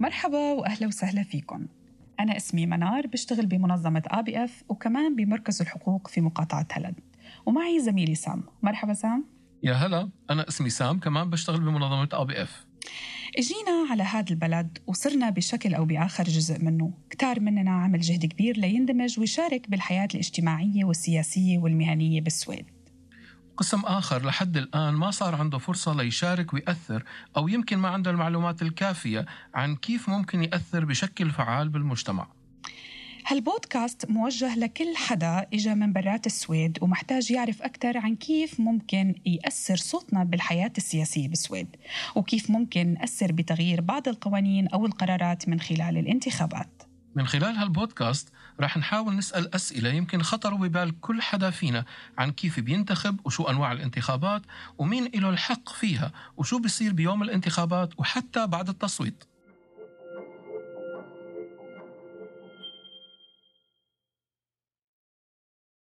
مرحبا وأهلا وسهلا فيكم. أنا اسمي منار بشتغل بمنظمة آ بي إف وكمان بمركز الحقوق في مقاطعة هالاند. ومعي زميلي سام. مرحبا سام. يا هلا أنا اسمي سام كمان بشتغل بمنظمة آ بي إف. إجينا على هذا البلد وصرنا بشكل أو بآخر جزء منه، كتار مننا عمل جهد كبير ليندمج ويشارك بالحياة الاجتماعية والسياسية والمهنية بالسويد. قسم آخر لحد الآن ما صار عنده فرصة ليشارك ويأثر أو يمكن ما عنده المعلومات الكافية عن كيف ممكن يأثر بشكل فعال بالمجتمع. هالبودكاست موجه لكل حدا إجا من برات السويد ومحتاج يعرف أكثر عن كيف ممكن يأثر صوتنا بالحياة السياسية بالسويد وكيف ممكن نأثر بتغيير بعض القوانين أو القرارات من خلال الانتخابات. من خلال هالبودكاست رح نحاول نسأل أسئلة يمكن خطروا ببال كل حدا فينا عن كيف بينتخب وشو أنواع الانتخابات ومين له الحق فيها وشو بيصير بيوم الانتخابات وحتى بعد التصويت.